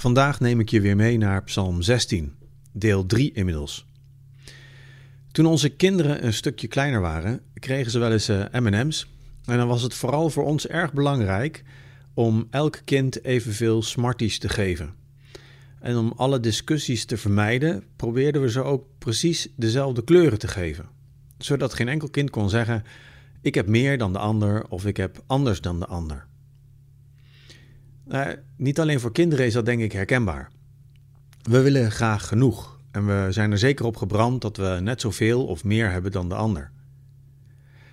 Vandaag neem ik je weer mee naar Psalm 16, deel 3 inmiddels. Toen onze kinderen een stukje kleiner waren, kregen ze wel eens uh, MM's. En dan was het vooral voor ons erg belangrijk om elk kind evenveel Smarties te geven. En om alle discussies te vermijden, probeerden we ze ook precies dezelfde kleuren te geven. Zodat geen enkel kind kon zeggen: Ik heb meer dan de ander of ik heb anders dan de ander. Nou, niet alleen voor kinderen is dat denk ik herkenbaar. We willen graag genoeg en we zijn er zeker op gebrand dat we net zoveel of meer hebben dan de ander.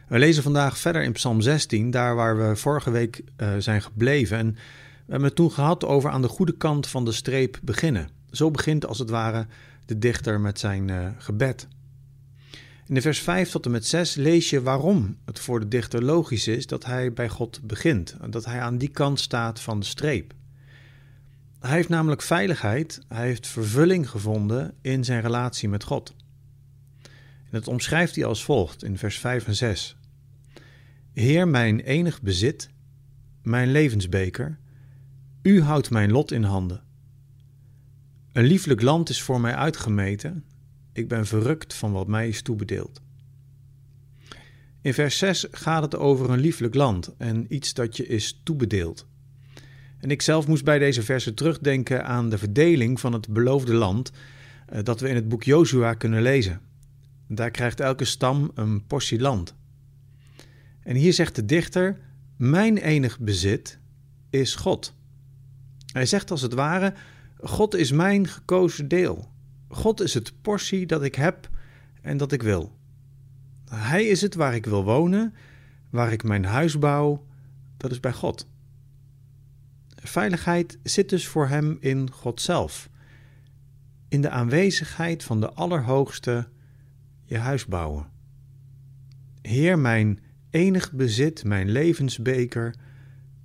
We lezen vandaag verder in Psalm 16, daar waar we vorige week uh, zijn gebleven. En we hebben het toen gehad over aan de goede kant van de streep beginnen. Zo begint als het ware de dichter met zijn uh, gebed. In de vers 5 tot en met 6 lees je waarom het voor de dichter logisch is dat hij bij God begint, dat hij aan die kant staat van de streep. Hij heeft namelijk veiligheid, hij heeft vervulling gevonden in zijn relatie met God. En dat omschrijft hij als volgt in vers 5 en 6. Heer, mijn enig bezit, mijn levensbeker, u houdt mijn lot in handen. Een lieflijk land is voor mij uitgemeten, ik ben verrukt van wat mij is toebedeeld. In vers 6 gaat het over een lieflijk land en iets dat je is toebedeeld. En ik zelf moest bij deze versen terugdenken aan de verdeling van het beloofde land eh, dat we in het boek Jozua kunnen lezen. Daar krijgt elke stam een portie land. En hier zegt de dichter: Mijn enig bezit is God. Hij zegt als het ware: God is mijn gekozen deel. God is het portie dat ik heb en dat ik wil. Hij is het waar ik wil wonen, waar ik mijn huis bouw, dat is bij God. Veiligheid zit dus voor hem in God zelf, in de aanwezigheid van de Allerhoogste je huis bouwen. Heer, mijn enig bezit, mijn levensbeker,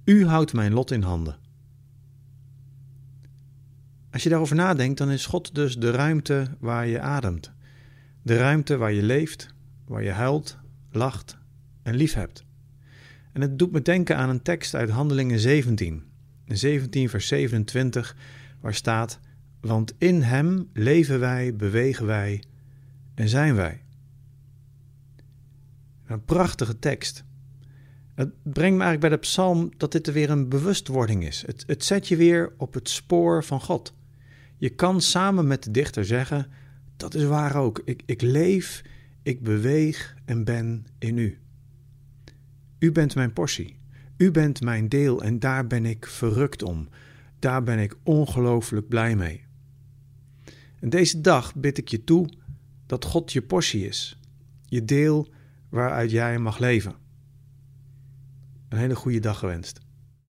u houdt mijn lot in handen. Als je daarover nadenkt, dan is God dus de ruimte waar je ademt. De ruimte waar je leeft, waar je huilt, lacht en lief hebt. En het doet me denken aan een tekst uit Handelingen 17. 17 vers 27, waar staat: Want in Hem leven wij, bewegen wij en zijn wij. Een prachtige tekst. Het brengt me eigenlijk bij de psalm dat dit er weer een bewustwording is. Het, het zet je weer op het spoor van God. Je kan samen met de dichter zeggen: Dat is waar ook. Ik, ik leef, ik beweeg en ben in u. U bent mijn portie. U bent mijn deel en daar ben ik verrukt om. Daar ben ik ongelooflijk blij mee. En deze dag bid ik je toe dat God je portie is, je deel waaruit jij mag leven. Een hele goede dag gewenst.